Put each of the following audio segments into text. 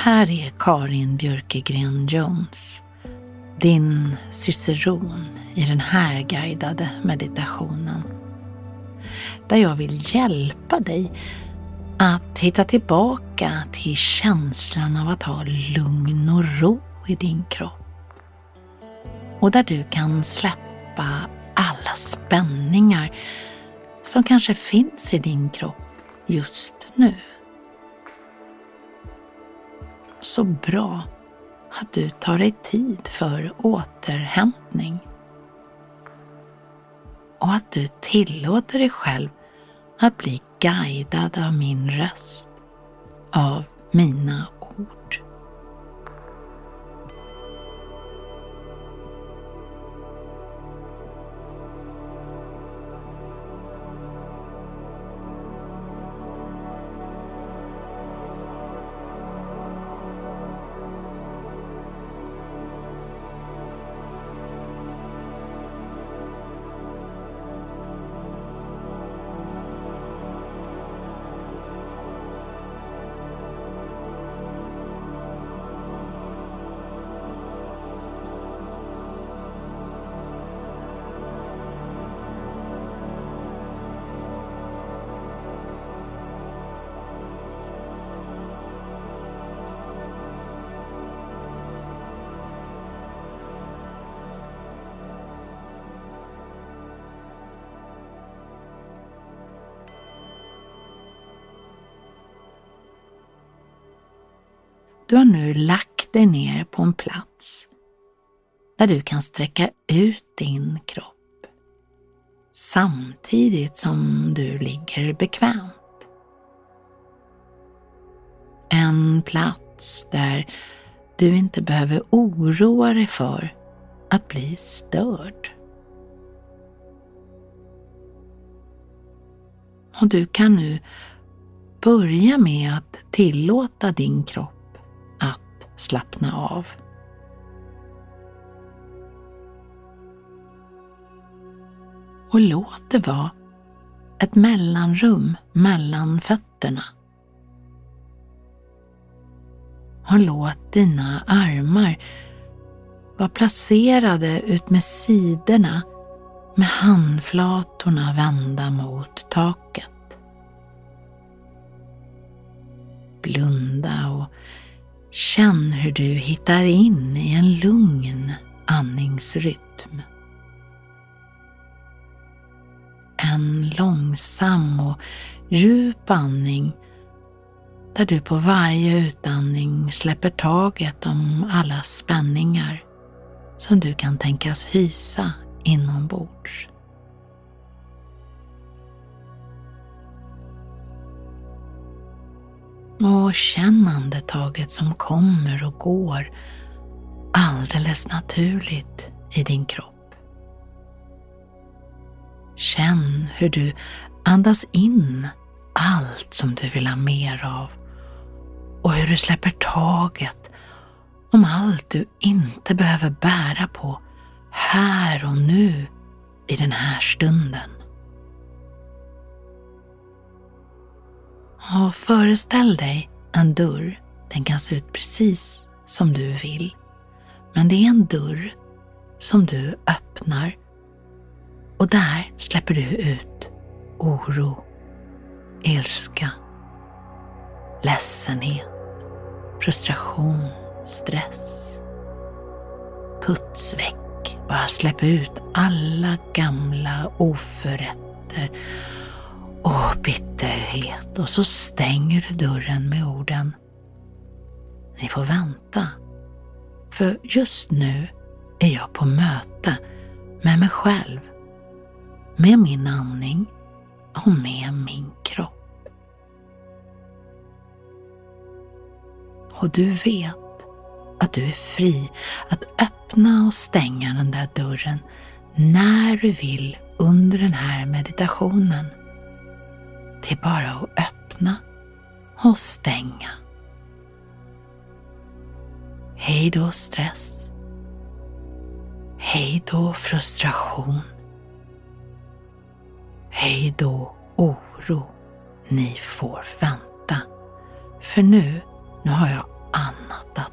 här är Karin Björkegren Jones, din ciceron i den här guidade meditationen. Där jag vill hjälpa dig att hitta tillbaka till känslan av att ha lugn och ro i din kropp. Och där du kan släppa alla spänningar som kanske finns i din kropp just nu. Så bra att du tar dig tid för återhämtning. Och att du tillåter dig själv att bli guidad av min röst, av mina Du har nu lagt dig ner på en plats där du kan sträcka ut din kropp samtidigt som du ligger bekvämt. En plats där du inte behöver oroa dig för att bli störd. Och du kan nu börja med att tillåta din kropp slappna av. Och låt det vara ett mellanrum mellan fötterna. Och låt dina armar vara placerade ut med sidorna med handflatorna vända mot taket. Blunda och Känn hur du hittar in i en lugn andningsrytm. En långsam och djup andning där du på varje utandning släpper taget om alla spänningar som du kan tänkas hysa inombords. Och känn andetaget som kommer och går alldeles naturligt i din kropp. Känn hur du andas in allt som du vill ha mer av och hur du släpper taget om allt du inte behöver bära på här och nu i den här stunden. Och föreställ dig en dörr. Den kan se ut precis som du vill. Men det är en dörr som du öppnar och där släpper du ut oro, ilska, ledsenhet, frustration, stress. Puts väck. Bara släpp ut alla gamla oförrätter och bitterhet och så stänger du dörren med orden Ni får vänta. För just nu är jag på möte med mig själv, med min andning och med min kropp. Och du vet att du är fri att öppna och stänga den där dörren när du vill under den här meditationen. Det är bara att öppna och stänga. Hej då stress. Hej då frustration. Hej då oro. Ni får vänta. För nu, nu har jag annat att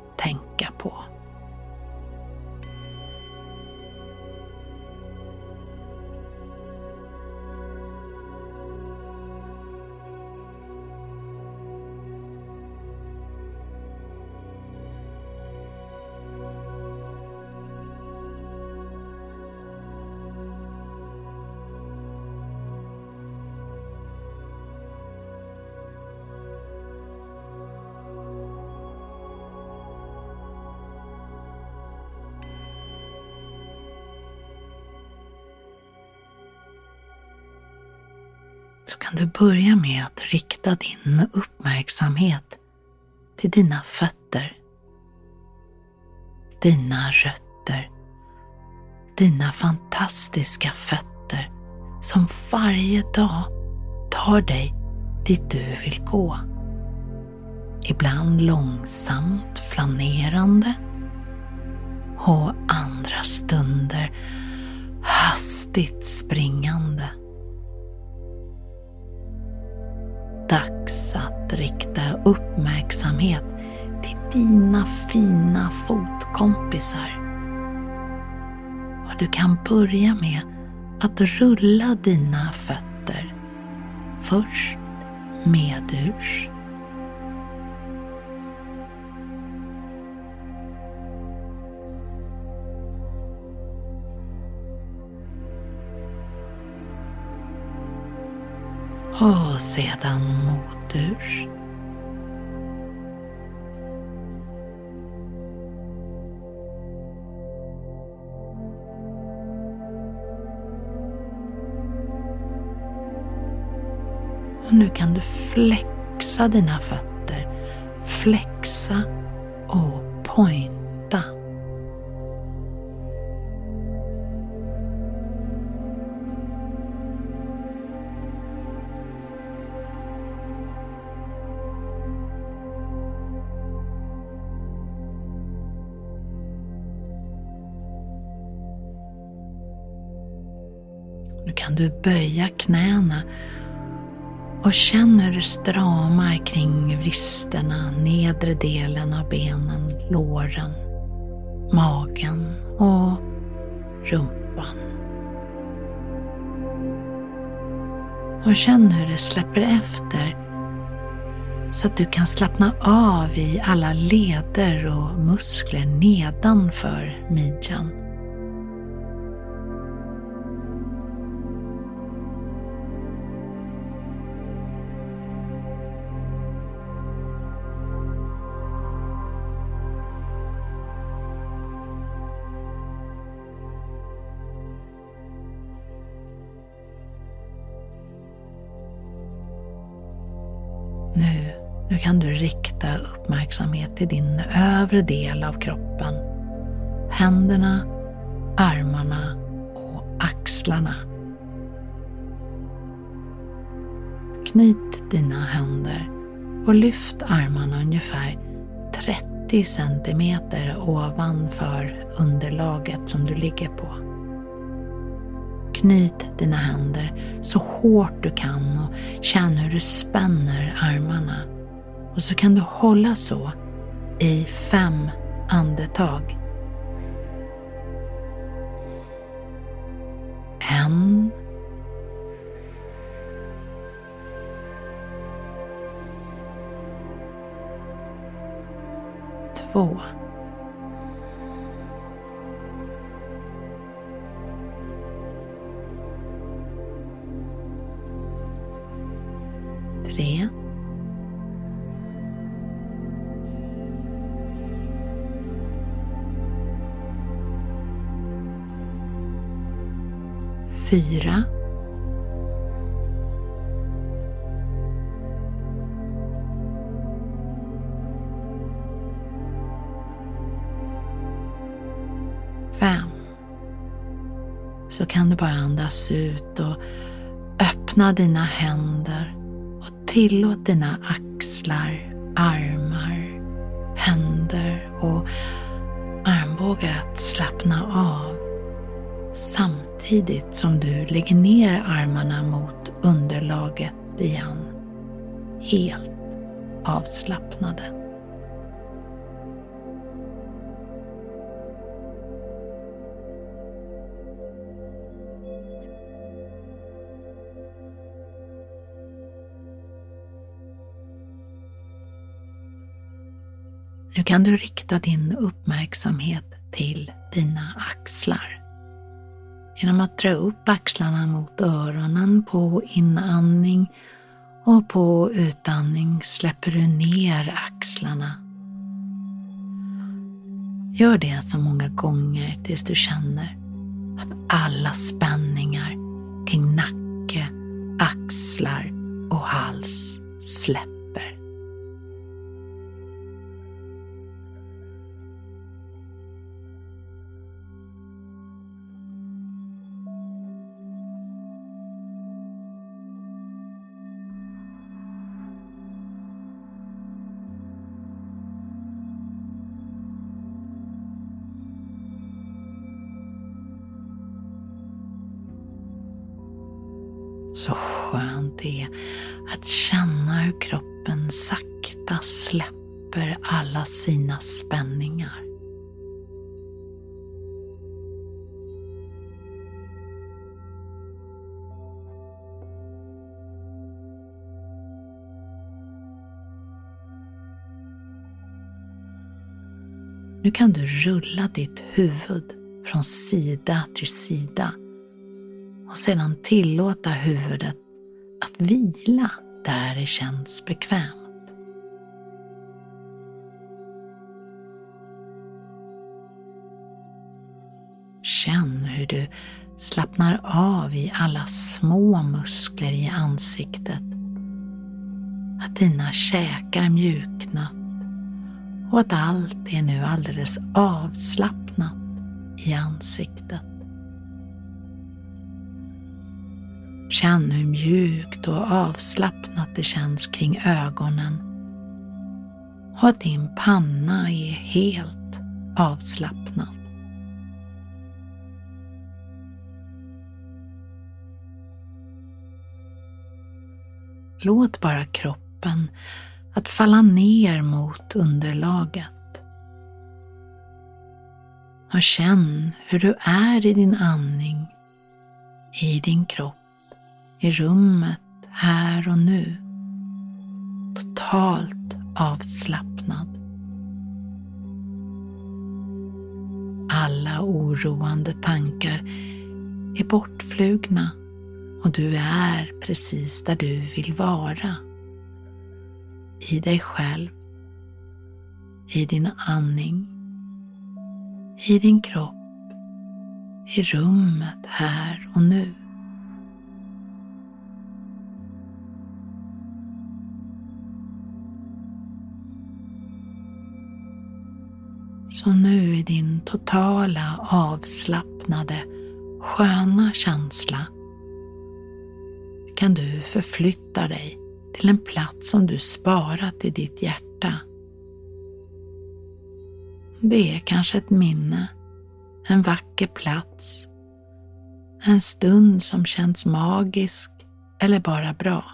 så kan du börja med att rikta din uppmärksamhet till dina fötter. Dina rötter. Dina fantastiska fötter som varje dag tar dig dit du vill gå. Ibland långsamt flanerande och andra stunder hastigt springande. Att rikta uppmärksamhet till dina fina fotkompisar. Och du kan börja med att rulla dina fötter. Först medurs. och sedan Dusch. Och nu kan du flexa dina fötter. Flexa och pointa. Du böja knäna och känn hur du stramar kring vristerna, nedre delen av benen, låren, magen och rumpan. Och känn hur det släpper efter så att du kan slappna av i alla leder och muskler nedanför midjan. Uppmärksamhet till din övre del av kroppen. Händerna, armarna och axlarna. Knyt dina händer och lyft armarna ungefär 30 centimeter ovanför underlaget som du ligger på. Knyt dina händer så hårt du kan och känn hur du spänner armarna. Och så kan du hålla så i fem andetag. En. Två. Fyra. Fem. Så kan du bara andas ut och öppna dina händer och Tillåt dina axlar, armar, händer och armbågar att slappna av. Samtidigt samtidigt som du lägger ner armarna mot underlaget igen. Helt avslappnade. Nu kan du rikta din uppmärksamhet till dina axlar. Genom att dra upp axlarna mot öronen på inandning och på utandning släpper du ner axlarna. Gör det så många gånger tills du känner att alla spänningar kring nacke, axlar och hals släpper. Så skönt det är att känna hur kroppen sakta släpper alla sina spänningar. Nu kan du rulla ditt huvud från sida till sida och sedan tillåta huvudet att vila där det känns bekvämt. Känn hur du slappnar av i alla små muskler i ansiktet. Att dina käkar mjuknat och att allt är nu alldeles avslappnat i ansiktet. Känn hur mjukt och avslappnat det känns kring ögonen och att din panna är helt avslappnad. Låt bara kroppen att falla ner mot underlaget. Och känn hur du är i din andning, i din kropp i rummet här och nu. Totalt avslappnad. Alla oroande tankar är bortflugna och du är precis där du vill vara. I dig själv, i din andning, i din kropp, i rummet här och nu. Så nu i din totala avslappnade, sköna känsla kan du förflytta dig till en plats som du sparat i ditt hjärta. Det är kanske ett minne, en vacker plats, en stund som känns magisk eller bara bra.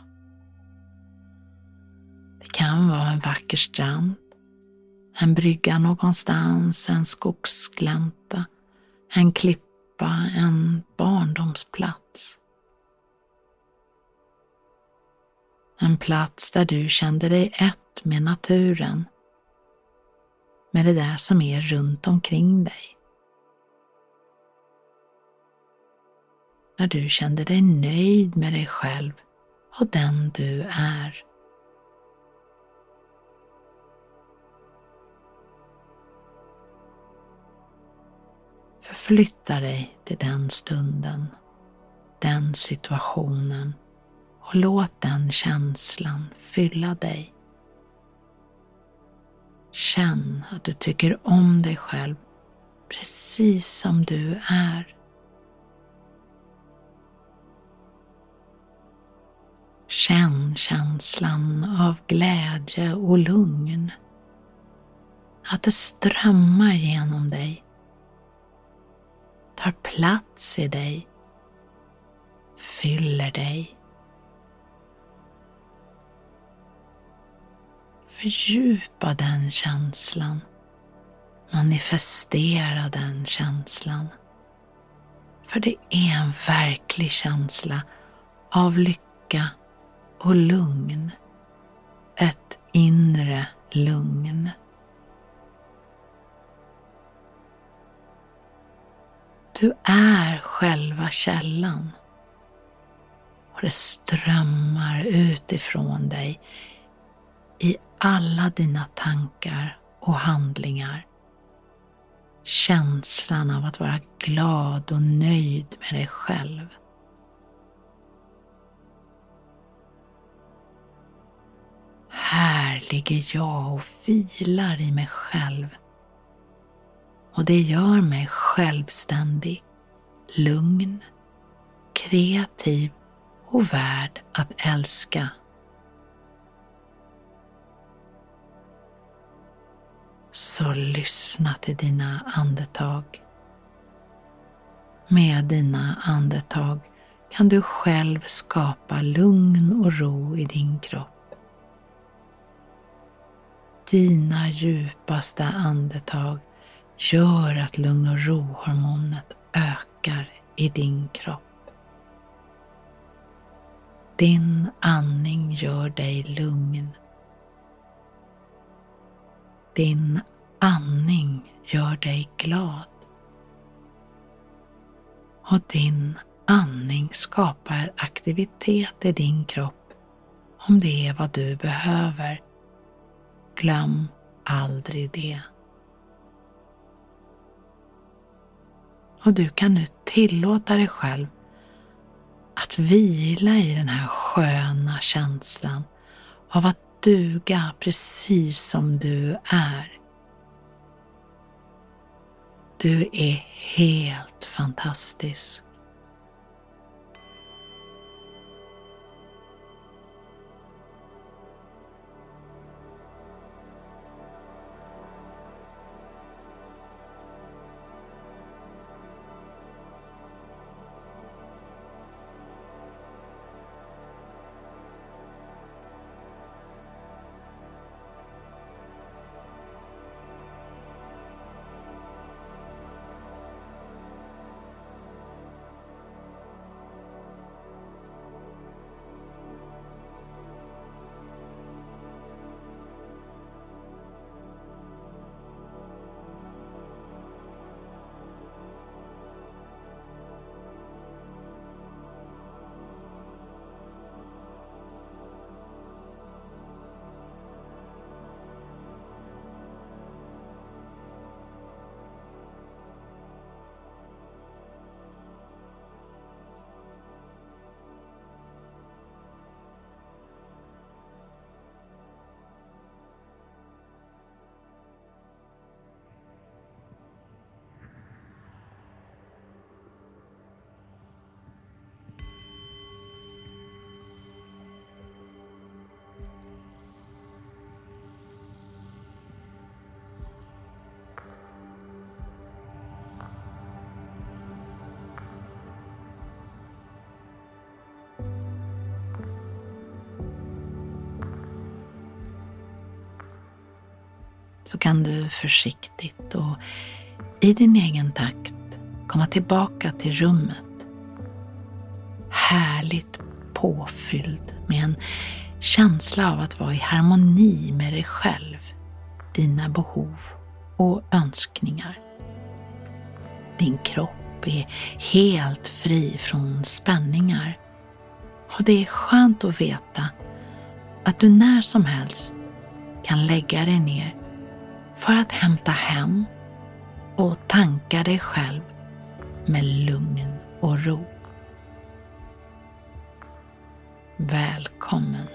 Det kan vara en vacker strand, en brygga någonstans, en skogsglänta, en klippa, en barndomsplats. En plats där du kände dig ett med naturen, med det där som är runt omkring dig. När du kände dig nöjd med dig själv och den du är. Förflytta dig till den stunden, den situationen och låt den känslan fylla dig. Känn att du tycker om dig själv precis som du är. Känn känslan av glädje och lugn. Att det strömmar genom dig tar plats i dig, fyller dig. Fördjupa den känslan. Manifestera den känslan. För det är en verklig känsla av lycka och lugn. Ett inre lugn. Du är själva källan. Och det strömmar utifrån dig i alla dina tankar och handlingar. Känslan av att vara glad och nöjd med dig själv. Här ligger jag och vilar i mig själv. Och det gör mig självständig, lugn, kreativ och värd att älska. Så lyssna till dina andetag. Med dina andetag kan du själv skapa lugn och ro i din kropp. Dina djupaste andetag gör att lugn och ro-hormonet ökar i din kropp. Din andning gör dig lugn. Din andning gör dig glad. Och din andning skapar aktivitet i din kropp om det är vad du behöver. Glöm aldrig det. Och du kan nu tillåta dig själv att vila i den här sköna känslan av att duga precis som du är. Du är helt fantastisk. Så kan du försiktigt och i din egen takt komma tillbaka till rummet. Härligt påfylld med en känsla av att vara i harmoni med dig själv, dina behov och önskningar. Din kropp är helt fri från spänningar och det är skönt att veta att du när som helst kan lägga dig ner för att hämta hem och tanka dig själv med lugn och ro. Välkommen